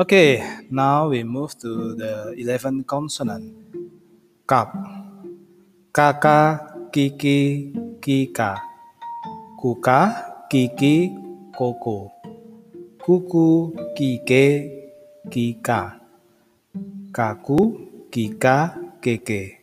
Okay, now we move to the 11 consonant. Kap. Kaka, kiki, kika. Kuka, kiki, koko. Kuku, kike, kika. Kaku, kika, keke.